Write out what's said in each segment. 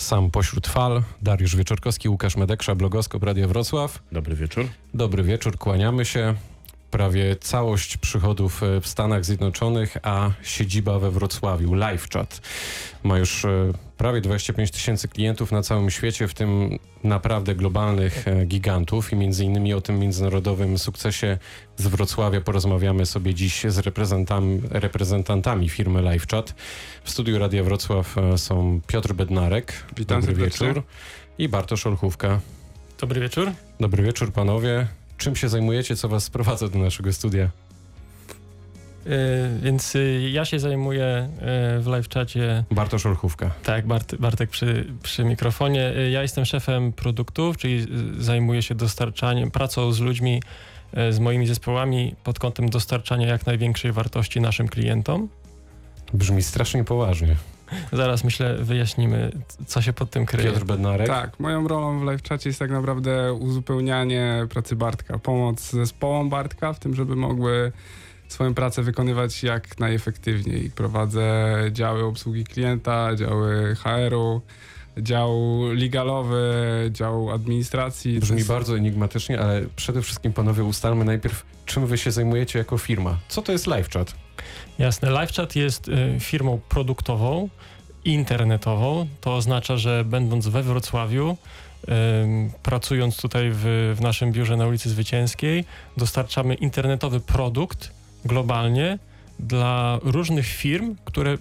Sam pośród fal, Dariusz Wieczorkowski, Łukasz Medeksza, Blogoskop, Radio Wrocław. Dobry wieczór. Dobry wieczór, kłaniamy się. Prawie całość przychodów e, w Stanach Zjednoczonych, a siedziba we Wrocławiu. LiveChat ma już e, prawie 25 tysięcy klientów na całym świecie, w tym naprawdę globalnych e, gigantów i między innymi o tym międzynarodowym sukcesie z Wrocławia porozmawiamy sobie dziś z reprezentantami, reprezentantami firmy LiveChat. W studiu Radia Wrocław są Piotr Bednarek. Witam Dobry serdecznie. wieczór. I Bartosz Olchówka. Dobry wieczór. Dobry wieczór panowie. Czym się zajmujecie, co was sprowadza do naszego studia? E, więc y, ja się zajmuję e, w live czacie, Bartosz Olchówka. tak, Bart, Bartek przy, przy mikrofonie. E, Ja jestem szefem produktów, czyli zajmuję się dostarczaniem, pracą z ludźmi, e, z moimi zespołami pod kątem dostarczania jak największej wartości naszym klientom. Brzmi strasznie poważnie. Zaraz myślę, wyjaśnimy, co się pod tym kryje. Piotr Bednarek. Tak, moją rolą w live czacie jest tak naprawdę uzupełnianie pracy Bartka, pomoc zespołom Bartka w tym, żeby mogły swoją pracę wykonywać jak najefektywniej. Prowadzę działy obsługi klienta, działy HR-u, dział legalowy, dział administracji. Brzmi jest- bardzo enigmatycznie, ale przede wszystkim panowie ustalmy najpierw, czym wy się zajmujecie jako firma. Co to jest LiveChat? Jasne. LiveChat jest y, firmą produktową, internetową. To oznacza, że będąc we Wrocławiu, pracując tutaj w, w naszym biurze na ulicy Zwycięskiej, dostarczamy internetowy produkt globalnie dla różnych firm, które y,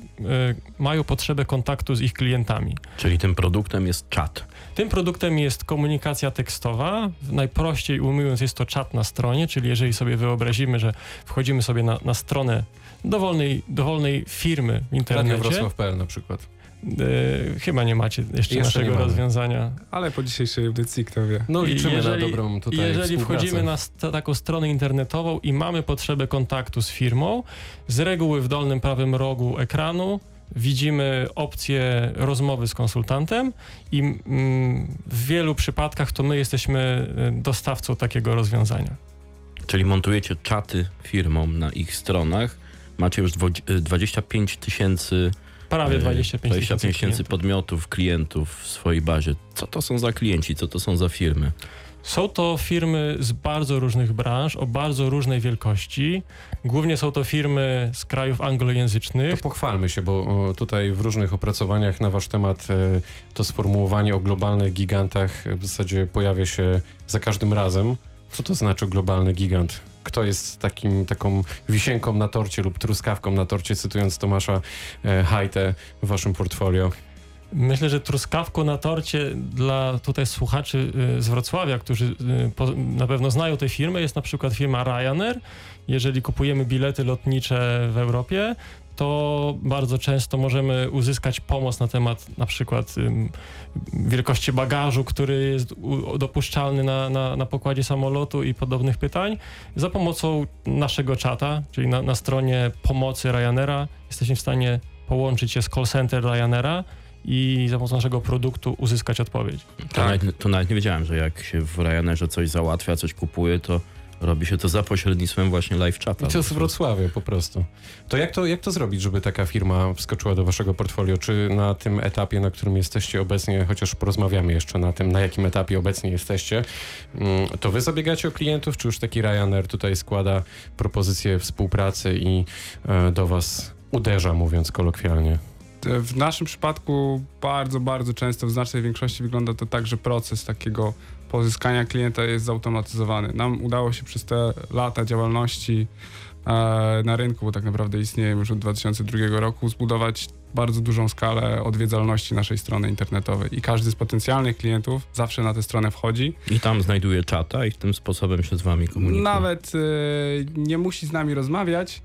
mają potrzebę kontaktu z ich klientami. Czyli tym produktem jest czat. Tym produktem jest komunikacja tekstowa. Najprościej ujmując, jest to czat na stronie, czyli jeżeli sobie wyobrazimy, że wchodzimy sobie na, na stronę dowolnej, dowolnej firmy w Radio internecie. Wrocław.pl na przykład. E, chyba nie macie jeszcze, Jeszcze naszego rozwiązania. Ale po dzisiejszej audycji, kto wie. No I liczymy jeżeli- na dobrą tutaj Jeżeli współpracę. wchodzimy na st- taką stronę internetową i mamy potrzebę kontaktu z firmą, z reguły w dolnym prawym rogu ekranu widzimy opcję rozmowy z konsultantem i mm, w wielu przypadkach to my jesteśmy y, dostawcą takiego rozwiązania. Czyli montujecie czaty firmom na ich stronach. Macie już dwo- y, 25 tysięcy Prawie y, 25 25 tysięcy klientów. podmiotów, klientów w swojej bazie. Co to są za klienci? Co to są za firmy? Są to firmy z bardzo różnych branż, o bardzo różnej wielkości. Głównie są to firmy z krajów To anglojęzycznych. pochwalmy się, bo tutaj w różnych opracowaniach na wasz temat e, to sformułowanie o globalnych gigantach w zasadzie pojawia się za każdym razem. Co to znaczy globalny gigant? Kto jest takim, taką wisienką na torcie lub truskawką na torcie, cytując Tomasza e, Hajtę w waszym portfolio? Myślę, że truskawką na torcie dla tutaj słuchaczy y, z Wrocławia, którzy po, na pewno znają tę firmę, jest na przykład firma Ryanair. Jeżeli kupujemy bilety lotnicze w Europie, to bardzo często możemy uzyskać pomoc na temat na przykład wielkości bagażu, który jest dopuszczalny na, na, na pokładzie samolotu i podobnych pytań. Za pomocą naszego czata, czyli na, na stronie pomocy Ryanaira, jesteśmy w stanie połączyć się z call center Ryanaira i za pomocą naszego produktu uzyskać odpowiedź. To, Tak. nawet, to nawet nie wiedziałem, że jak się w Ryanerze coś załatwia, coś kupuje, to robi się to za pośrednictwem właśnie live chata. I to z Wrocławia po prostu. To jak, to jak to zrobić, żeby taka firma wskoczyła do waszego portfolio? Czy na tym etapie, na którym jesteście obecnie, chociaż porozmawiamy jeszcze na tym, na jakim etapie obecnie jesteście, mm, to wy zabiegacie o klientów, czy już taki Ryanair tutaj składa propozycję współpracy i e, do was uderza, mówiąc kolokwialnie? W naszym przypadku bardzo, bardzo często, w znacznej większości wygląda to tak, że proces takiego pozyskania klienta jest zautomatyzowany. Nam udało się przez te lata działalności e, na rynku, bo tak naprawdę istnieje już od 2002 roku, zbudować bardzo dużą skalę odwiedzalności naszej strony internetowej i każdy z potencjalnych klientów zawsze na tę stronę wchodzi. I tam znajduje czata i tym sposobem się z wami komunikuje. Nawet e, nie musi z nami rozmawiać,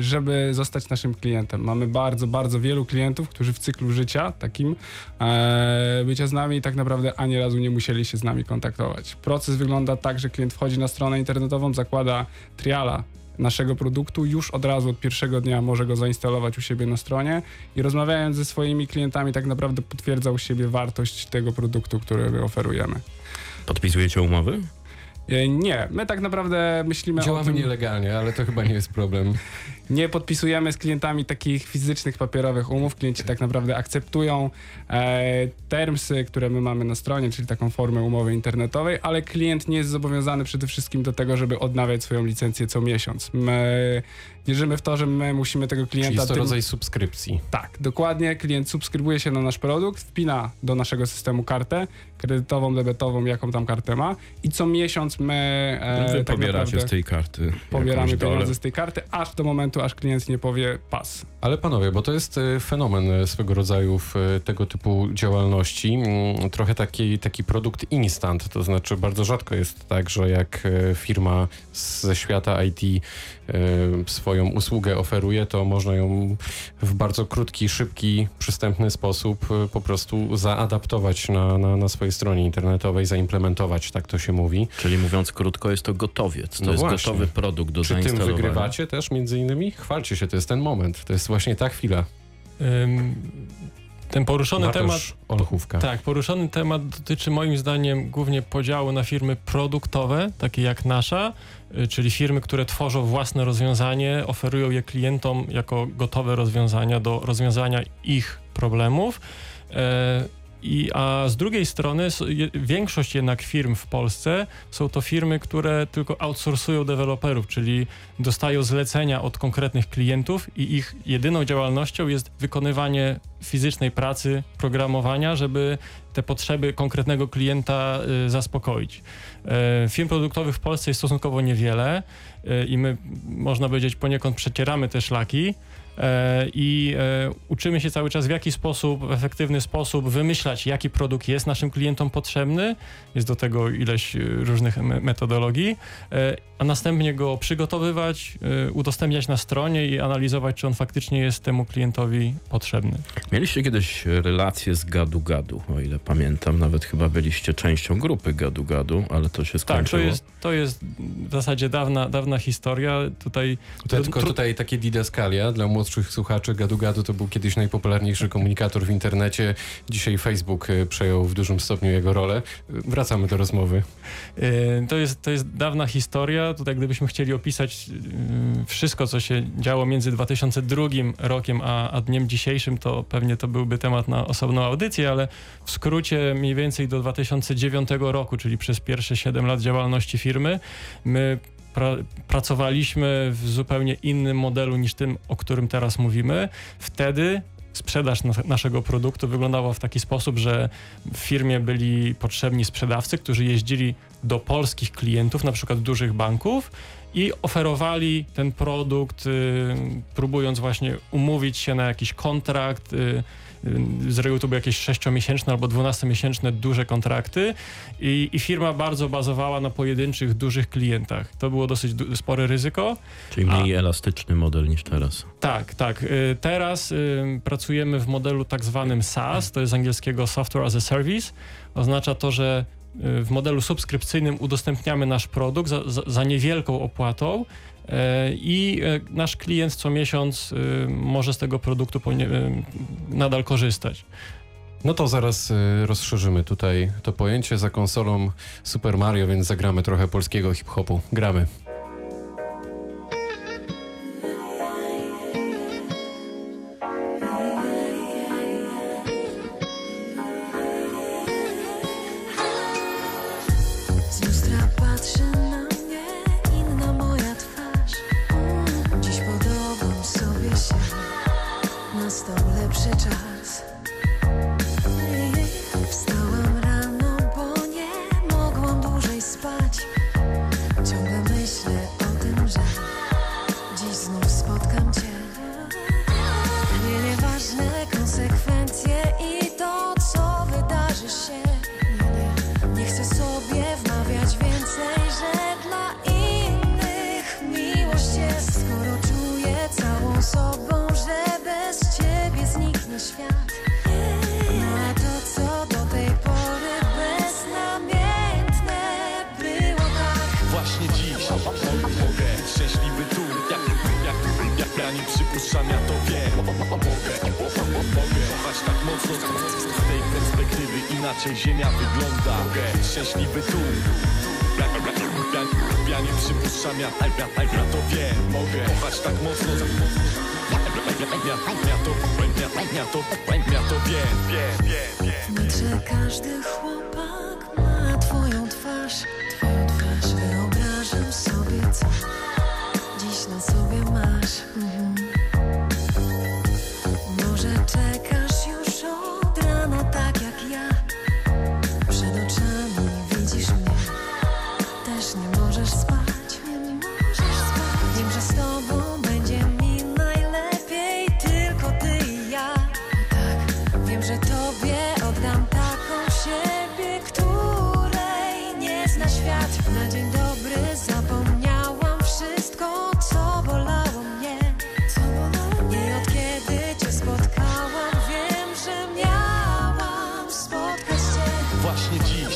żeby zostać naszym klientem. Mamy bardzo, bardzo wielu klientów, którzy w cyklu życia takim e, bycia z nami tak naprawdę ani razu nie musieli się z nami kontaktować. Proces wygląda tak, że klient wchodzi na stronę internetową, zakłada triala naszego produktu, już od razu od pierwszego dnia może go zainstalować u siebie na stronie i rozmawiając ze swoimi klientami tak naprawdę potwierdza u siebie wartość tego produktu, który oferujemy. Podpisujecie umowy? E, Nie, my tak naprawdę myślimy o Działamy tym, nielegalnie, ale to chyba nie jest problem. nie podpisujemy z klientami takich fizycznych, papierowych umów. Klienci tak naprawdę akceptują e, termsy, które my mamy na stronie, czyli taką formę umowy internetowej, ale klient nie jest zobowiązany przede wszystkim do tego, żeby odnawiać swoją licencję co miesiąc. My wierzymy w to, że my musimy tego Czyli klienta... jest to tym- rodzaj subskrypcji. Tak, dokładnie. Klient subskrybuje się na nasz produkt, wpina do naszego systemu kartę kredytową, debetową, jaką tam kartę ma i co miesiąc my e, Wy tak pobieracie z tej karty pobieramy pieniądze z tej karty, aż do momentu, aż klient nie powie pas. Ale panowie, bo to jest e, fenomen e, swego rodzaju w e, tego typu działalności. Mm, Trochę taki, taki produkt instant, to znaczy bardzo rzadko jest tak, że jak firma ze świata IT e, swoją usługę oferuje, to można ją w bardzo krótki, szybki, przystępny sposób e, po prostu zaadaptować na, na, na swojej stronie internetowej, zaimplementować, tak to się mówi. Czyli mówiąc krótko, jest to gotowiec. To No jest właśnie. gotowy produkt do Czy tym zainstalowania. wygrywacie też między innymi? Chwalcie się, to jest ten moment, to jest właśnie ta chwila. Ym, Ten poruszony temat Bartosz Olchówka. Tak, poruszony temat dotyczy moim zdaniem głównie podziału na firmy produktowe, takie jak nasza, y, czyli firmy, które tworzą własne rozwiązanie, oferują je klientom jako gotowe rozwiązania do rozwiązania ich problemów. E, I, a z drugiej strony większość jednak firm w Polsce są to firmy, które tylko outsourcują deweloperów, czyli dostają zlecenia od konkretnych klientów i ich jedyną działalnością jest wykonywanie fizycznej pracy, programowania, żeby te potrzeby konkretnego klienta y, zaspokoić. E, firm produktowych w Polsce jest stosunkowo niewiele y, i my, można powiedzieć, poniekąd przecieramy te szlaki. E, I e, uczymy się cały czas, w jaki sposób, w efektywny sposób wymyślać, jaki produkt jest naszym klientom potrzebny. Jest do tego ileś e, różnych me- metodologii, a następnie go przygotowywać, udostępniać na stronie i analizować, czy on faktycznie jest temu klientowi potrzebny. Mieliście kiedyś relacje z Gadu Gadu, o ile pamiętam. Nawet chyba byliście częścią grupy Gadu Gadu, ale to się Tak, skończyło. to jest, to jest w zasadzie dawna, dawna historia. Tutaj tylko tutaj takie didaskalia dla młodszych słuchaczy. Gadu Gadu to był kiedyś najpopularniejszy komunikator w internecie. Dzisiaj Facebook e, przejął w dużym stopniu jego rolę. E, Wracamy do rozmowy. Yy, To jest, to jest dawna historia. Tutaj, gdybyśmy chcieli opisać wszystko, co się działo między 2002 rokiem a, a dniem dzisiejszym, to pewnie to byłby temat na osobną audycję, ale w skrócie mniej więcej do 2009 roku, czyli przez pierwsze 7 lat działalności firmy, my pra pracowaliśmy w zupełnie innym modelu niż tym, o którym teraz mówimy. Wtedy sprzedaż nas naszego produktu wyglądała w taki sposób, że w firmie byli potrzebni sprzedawcy, którzy jeździli do polskich klientów, na przykład dużych banków i oferowali ten produkt, y, próbując właśnie umówić się na jakiś kontrakt. Y, z reguły to były jakieś 6-miesięczne albo 12-miesięczne duże kontrakty i, i firma bardzo bazowała na pojedynczych, dużych klientach. To było dosyć du- spore ryzyko. Czyli mniej elastyczny model niż teraz. Tak, tak. Y, Teraz y, pracujemy w modelu tak zwanym SaaS, to jest z angielskiego Software as a Service. Oznacza to, że w modelu subskrypcyjnym udostępniamy nasz produkt za, za, za niewielką opłatą i y, nasz klient co miesiąc y, może z tego produktu nadal korzystać. No to zaraz e, rozszerzymy tutaj to pojęcie za konsolą Super Mario, więc zagramy trochę polskiego hip-hopu. Gramy. Świat. No a to, co do tej pory beznamiętne było tak. Właśnie dziś mogę szczęśliwy tu Jak, jak, jak ja nie przypuszczam, ja to wiem. Mogę, mogę tak mocno z tej perspektywy Inaczej ziemia wygląda. Mogę szczęśliwy tu jak, Ja nie przypuszczam, ja, ja, ja, ja to wiem. Mogę kochać tak mocno Ja, ja to, każdy chłopak ma twoją twarz, twoją twarz. Wyobrażam sobie,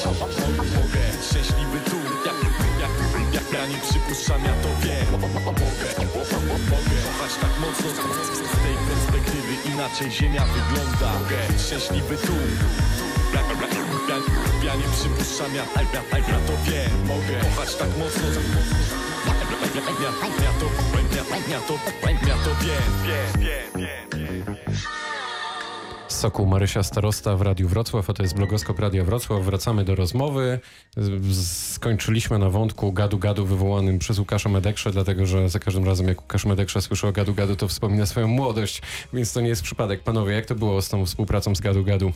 mogę szczęśliwy tu jak, jak, jak ja nie przypuszczam, ja to wiem. Mogę, mogę kochać tak mocno z tej perspektywy Inaczej ziemia wygląda. Mogę szczęśliwy tu jak, jak, jak, ja nie przypuszczam, ja, ja, ja to wiem. Mogę kochać tak mocno ja, ja, ja to, ja, ja to, ja to wiem Wiem, wiem, wiem, wiem Sokół Marysia Starosta w Radiu Wrocław, a to jest blogoskop Radia Wrocław. Wracamy do rozmowy. Skończyliśmy na wątku gadu-gadu wywołanym przez Łukasza Medekrze, dlatego że za każdym razem jak Łukasz Medekrze słyszy o gadu-gadu, to wspomina swoją młodość, więc to nie jest przypadek. Panowie, jak to było z tą współpracą z gadu-gadu?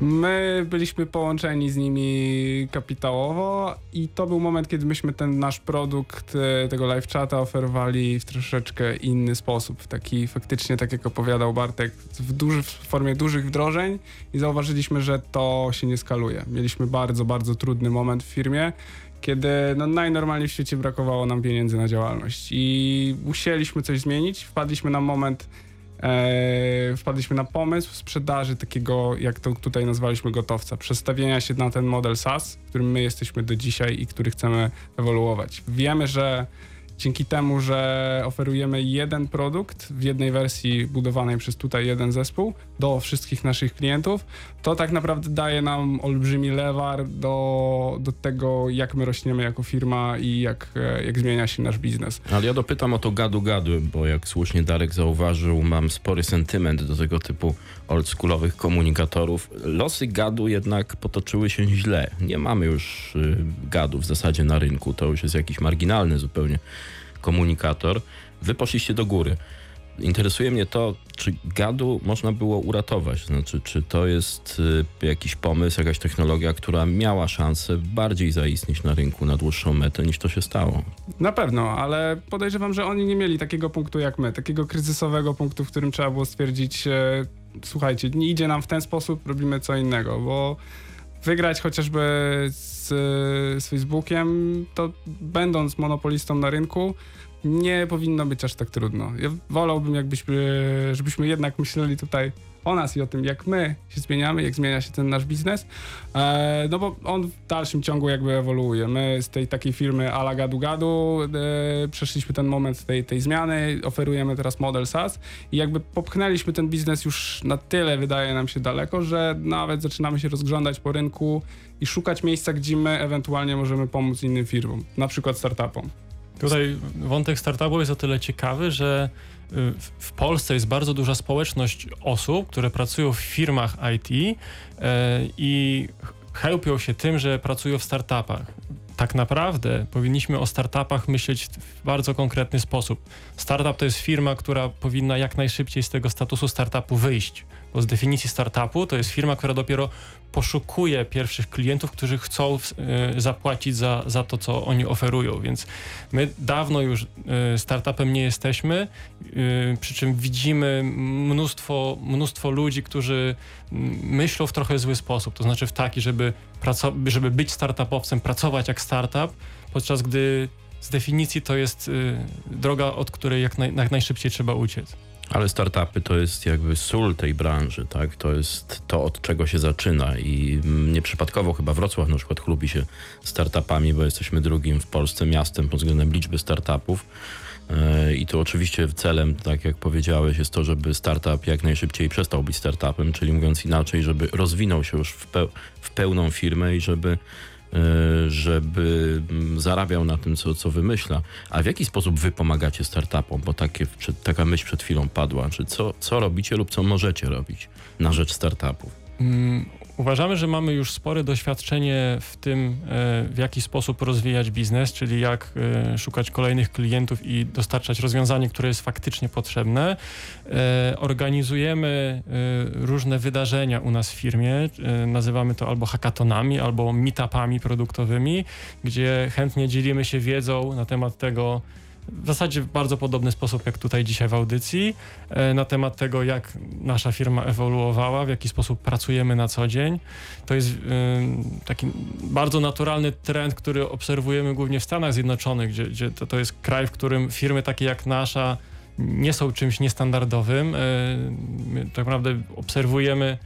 My byliśmy połączeni z nimi kapitałowo i to był moment, kiedy myśmy ten nasz produkt, e, tego live chata oferowali w troszeczkę inny sposób. Taki faktycznie, tak jak opowiadał Bartek, w, duży, w formie dużych wdrożeń i zauważyliśmy, że to się nie skaluje. Mieliśmy bardzo, bardzo trudny moment w firmie, kiedy no, najnormalniej w świecie brakowało nam pieniędzy na działalność i musieliśmy coś zmienić. Wpadliśmy na moment e, wpadliśmy na pomysł sprzedaży takiego, jak to tutaj nazwaliśmy gotowca, przestawienia się na ten model SaaS, którym my jesteśmy do dzisiaj i który chcemy ewoluować. Wiemy, że dzięki temu, że oferujemy jeden produkt w jednej wersji budowanej przez tutaj jeden zespół do wszystkich naszych klientów, to tak naprawdę daje nam olbrzymi lewar do, do tego, jak my rośniemy jako firma i jak, e, jak zmienia się nasz biznes. Ale ja dopytam o to gadu-gadu, bo jak słusznie Darek zauważył, mam spory sentyment do tego typu oldschoolowych komunikatorów. Losy gadu jednak potoczyły się źle. Nie mamy już y, gadu w zasadzie na rynku. To już jest jakiś marginalny zupełnie komunikator. Wy poszliście do góry. Interesuje mnie to, czy gadu można było uratować. Znaczy, czy to jest y, jakiś pomysł, jakaś technologia, która miała szansę bardziej zaistnieć na rynku na dłuższą metę niż to się stało. Na pewno, ale podejrzewam, że oni nie mieli takiego punktu jak my, takiego kryzysowego punktu, w którym trzeba było stwierdzić, e, słuchajcie, nie idzie nam w ten sposób, robimy co innego, bo wygrać chociażby z, z Facebookiem, to będąc monopolistą na rynku, nie powinno być aż tak trudno. Ja wolałbym, jakbyśmy, żebyśmy jednak myśleli tutaj o nas i o tym, jak my się zmieniamy, jak zmienia się ten nasz biznes, e, no bo on w dalszym ciągu jakby ewoluuje. My z tej takiej firmy ala gadu gadu e, przeszliśmy ten moment tej, tej zmiany, oferujemy teraz model SaaS i jakby popchnęliśmy ten biznes już na tyle, wydaje nam się daleko, że nawet zaczynamy się rozglądać po rynku i szukać miejsca, gdzie my ewentualnie możemy pomóc innym firmom, na przykład startupom. Tutaj wątek startupu jest o tyle ciekawy, że y, w- Polsce jest bardzo duża społeczność osób, które pracują w firmach IT e, i chełpią się tym, że pracują w startupach. Tak naprawdę powinniśmy o startupach myśleć w bardzo konkretny sposób. Startup to jest firma, która powinna jak najszybciej z tego statusu startupu wyjść. Bo z definicji startupu to jest firma, która dopiero poszukuje pierwszych klientów, którzy chcą e, zapłacić za, za to, co oni oferują. Więc my dawno już e, startupem nie jesteśmy, e, przy czym widzimy mnóstwo, mnóstwo ludzi, którzy mm, myślą w trochę zły sposób. To znaczy w taki, żeby, żeby być startupowcem, pracować jak startup, podczas gdy z definicji to jest droga, od której jak, naj, jak najszybciej trzeba uciec. Ale startupy to jest jakby sól tej branży, tak? To jest to, od czego się zaczyna i nieprzypadkowo chyba Wrocław na przykład chlubi się startupami, bo jesteśmy drugim w Polsce miastem pod względem liczby startupów. E, I tu oczywiście celem, tak jak powiedziałeś, jest to, żeby startup jak najszybciej przestał być startupem, czyli mówiąc inaczej, żeby rozwinął się już w, pe- w pełną firmę i żeby żeby mm, zarabiał na tym, co, co wymyśla. A w jaki sposób wy pomagacie startupom? Bo takie, taka myśl przed chwilą padła. Czy co, co robicie lub co możecie robić na rzecz startupów? Uważamy, że mamy już spore doświadczenie w tym, e, w jaki sposób rozwijać biznes, czyli jak e, szukać kolejnych klientów i dostarczać rozwiązanie, które jest faktycznie potrzebne. E, Organizujemy różne wydarzenia u nas w firmie, nazywamy to albo hackathonami, albo meetupami produktowymi, gdzie chętnie dzielimy się wiedzą na temat tego, w zasadzie w bardzo podobny sposób jak tutaj dzisiaj w audycji, e, na temat tego, jak nasza firma ewoluowała, w jaki sposób pracujemy na co dzień. To jest ym, taki bardzo naturalny trend, który obserwujemy głównie w Stanach Zjednoczonych, gdzie, gdzie to, to jest kraj, w którym firmy takie jak nasza nie są czymś niestandardowym. E, tak naprawdę obserwujemy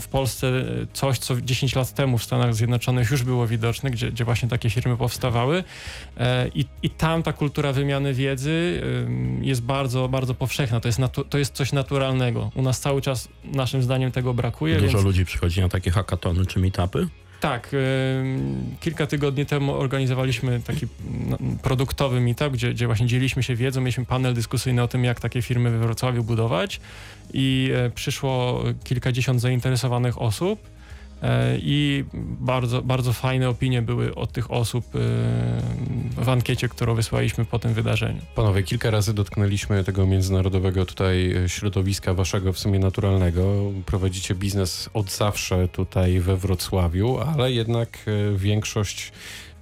w Polsce coś, co 10 lat temu w Stanach Zjednoczonych już było widoczne, gdzie, gdzie właśnie takie firmy powstawały. E, I, I tam ta kultura wymiany wiedzy ym, jest bardzo, bardzo powszechna. To jest, natu- to jest coś naturalnego. U nas cały czas, naszym zdaniem, tego brakuje. Dużo więc... ludzi przychodzi na takie hackatony czy meetupy? Tak, kilka tygodni temu organizowaliśmy taki no, produktowy meetup, gdzie, gdzie właśnie dzieliliśmy się wiedzą, mieliśmy panel dyskusyjny o tym, jak takie firmy we Wrocławiu budować i e, przyszło kilkadziesiąt zainteresowanych osób i bardzo, bardzo fajne opinie były od tych osób e, w ankiecie, którą wysłaliśmy po tym wydarzeniu. Panowie, kilka razy dotknęliśmy tego międzynarodowego tutaj e, środowiska waszego w sumie naturalnego. Prowadzicie biznes od zawsze tutaj we Wrocławiu, ale jednak e, większość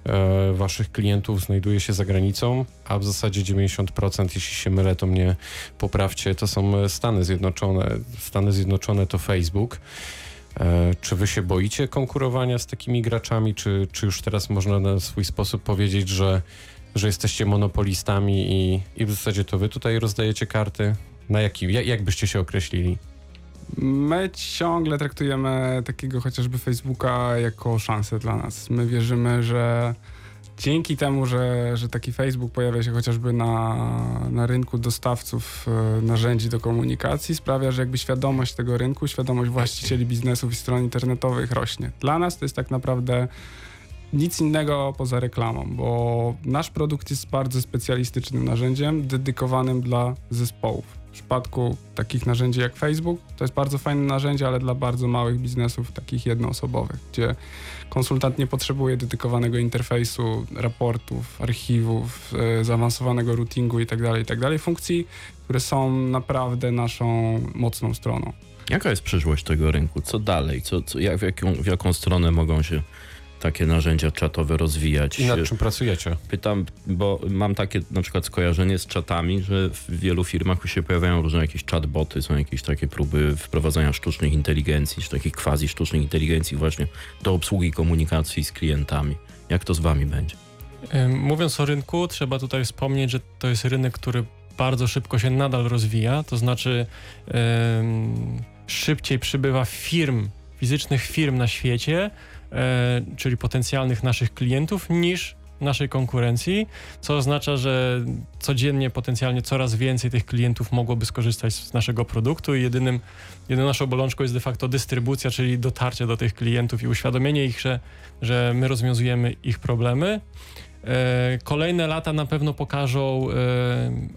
e, waszych klientów znajduje się za granicą, a w zasadzie 90%, jeśli się mylę, to mnie poprawcie, to są e, Stany Zjednoczone. Stany Zjednoczone to Facebook. E, Czy wy się boicie konkurowania z takimi graczami, czy, czy już teraz można na swój sposób powiedzieć, że że jesteście monopolistami i, i w zasadzie to wy tutaj rozdajecie karty? Na jaki, jak, jak byście się określili? My ciągle traktujemy takiego chociażby Facebooka jako szansę dla nas. My wierzymy, że dzięki temu, że, że taki Facebook pojawia się chociażby na, na rynku dostawców e, narzędzi do komunikacji, sprawia, że jakby świadomość tego rynku, świadomość właścicieli biznesów i stron internetowych rośnie. Dla nas to jest tak naprawdę nic innego poza reklamą, bo nasz produkt jest bardzo specjalistycznym narzędziem dedykowanym dla zespołów. Przypadku takich narzędzi jak Facebook, to jest bardzo fajne narzędzie, ale dla bardzo małych biznesów, takich jednoosobowych, gdzie konsultant nie potrzebuje dedykowanego interfejsu, raportów, archiwów, e, zaawansowanego routingu itd., itd., funkcji, które są naprawdę naszą mocną stroną. Jaka jest przyszłość tego rynku? Co dalej? Co, co, jak, w, jaką, w jaką stronę mogą się takie narzędzia czatowe rozwijać? I nad czym pracujecie? Pytam, bo mam takie na przykład skojarzenie z czatami, że w wielu firmach już się pojawiają różne jakieś chatboty, są jakieś takie próby wprowadzania sztucznej inteligencji, czy takich quasi sztucznej inteligencji właśnie do obsługi komunikacji z klientami. Jak to z wami będzie? Mówiąc o rynku, trzeba tutaj wspomnieć, że to jest rynek, który bardzo szybko się nadal rozwija, to znaczy ym, szybciej przybywa firm, fizycznych firm na świecie, czyli potencjalnych naszych klientów, niż naszej konkurencji, co oznacza, że codziennie potencjalnie coraz więcej tych klientów mogłoby skorzystać z naszego produktu i jedynym, jedyną naszą bolączką jest de facto dystrybucja, czyli dotarcie do tych klientów i uświadomienie ich, że, że my rozwiązujemy ich problemy. E, Kolejne lata na pewno pokażą e,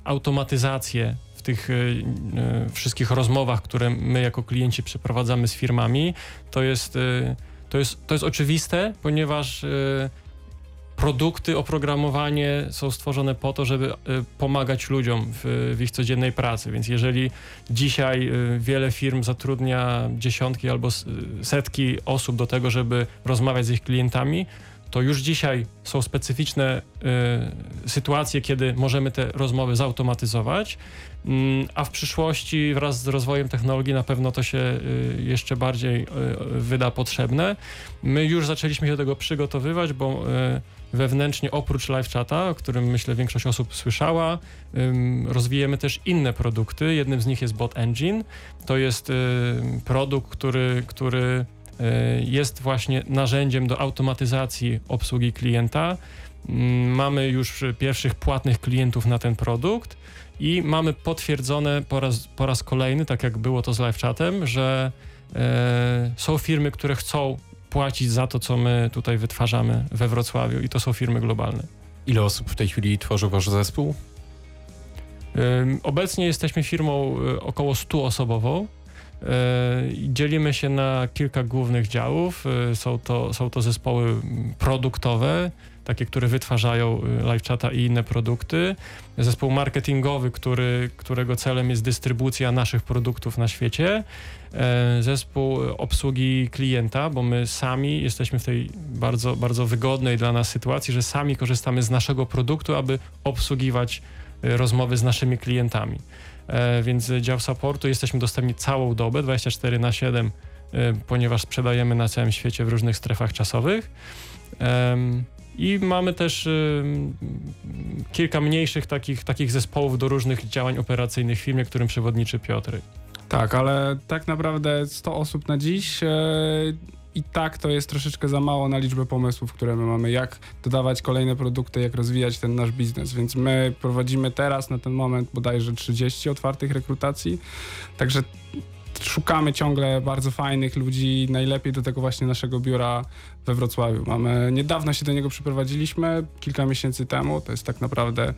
automatyzację w tych e, e, wszystkich rozmowach, które my jako klienci przeprowadzamy z firmami. To jest, e, to jest, to jest oczywiste, ponieważ e, produkty, oprogramowanie są stworzone po to, żeby e, pomagać ludziom w, w ich codziennej pracy. Więc jeżeli dzisiaj e, wiele firm zatrudnia dziesiątki albo setki osób do tego, żeby rozmawiać z ich klientami, to już dzisiaj są specyficzne y, sytuacje, kiedy możemy te rozmowy zautomatyzować, Mm, a w przyszłości wraz z rozwojem technologii na pewno to się y, jeszcze bardziej y, wyda potrzebne. My już zaczęliśmy się do tego przygotowywać, bo y, wewnętrznie oprócz live chata, o którym myślę większość osób słyszała, rozwijemy też inne produkty. Jednym z nich jest Bot Engine. To jest y, produkt, który, który y, jest właśnie narzędziem do automatyzacji obsługi klienta. Mm, Mamy już pierwszych płatnych klientów na ten produkt i mamy potwierdzone po raz, po raz kolejny, tak jak było to z live chatem, że e, są firmy, które chcą płacić za to, co my tutaj wytwarzamy we Wrocławiu i to są firmy globalne. Ile osób w tej chwili tworzy wasz zespół? Obecnie jesteśmy firmą y, około 100 osobową. Y, i Dzielimy się na kilka głównych działów. Y, Są to, są to zespoły produktowe, takie, które wytwarzają y, LiveChata i inne produkty. Zespół marketingowy, który, którego celem jest dystrybucja naszych produktów na świecie. E, Zespół obsługi klienta, bo my sami jesteśmy w tej bardzo, bardzo wygodnej dla nas sytuacji, że sami korzystamy z naszego produktu, aby obsługiwać rozmowy z naszymi klientami. E, Więc dział supportu jesteśmy dostępni całą dobę, 24 na 7, y, ponieważ sprzedajemy na całym świecie w różnych strefach czasowych. I mamy też kilka mniejszych takich, takich zespołów do różnych działań operacyjnych w firmie, którym przewodniczy Piotr. Tak, ale tak naprawdę 100 osób na dziś e, i tak to jest troszeczkę za mało na liczbę pomysłów, które my mamy, jak dodawać kolejne produkty, jak rozwijać ten nasz biznes, więc my prowadzimy teraz na ten moment bodajże 30 otwartych rekrutacji, także szukamy ciągle bardzo fajnych ludzi, najlepiej do tego właśnie naszego biura we Wrocławiu. Mamy, niedawno się do niego przeprowadziliśmy, kilka miesięcy temu, to jest tak naprawdę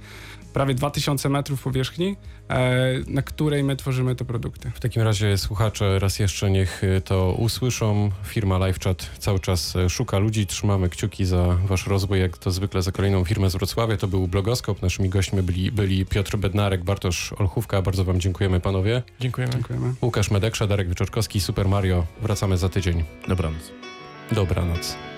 prawie 2000 metrów powierzchni, e, na której my tworzymy te produkty. W takim razie słuchacze raz jeszcze niech to usłyszą. Firma LiveChat cały czas szuka ludzi. Trzymamy kciuki za wasz rozwój, jak to zwykle za kolejną firmę z Wrocławia. To był Blogoskop. Naszymi gośćmi byli, byli Piotr Bednarek, Bartosz Olchówka. Bardzo wam dziękujemy panowie. Dziękujemy. Dziękujemy. Łukasz Medeksza, Darek Wyczorkowski, Super Mario. Wracamy za tydzień. Dobranoc. Dobranoc.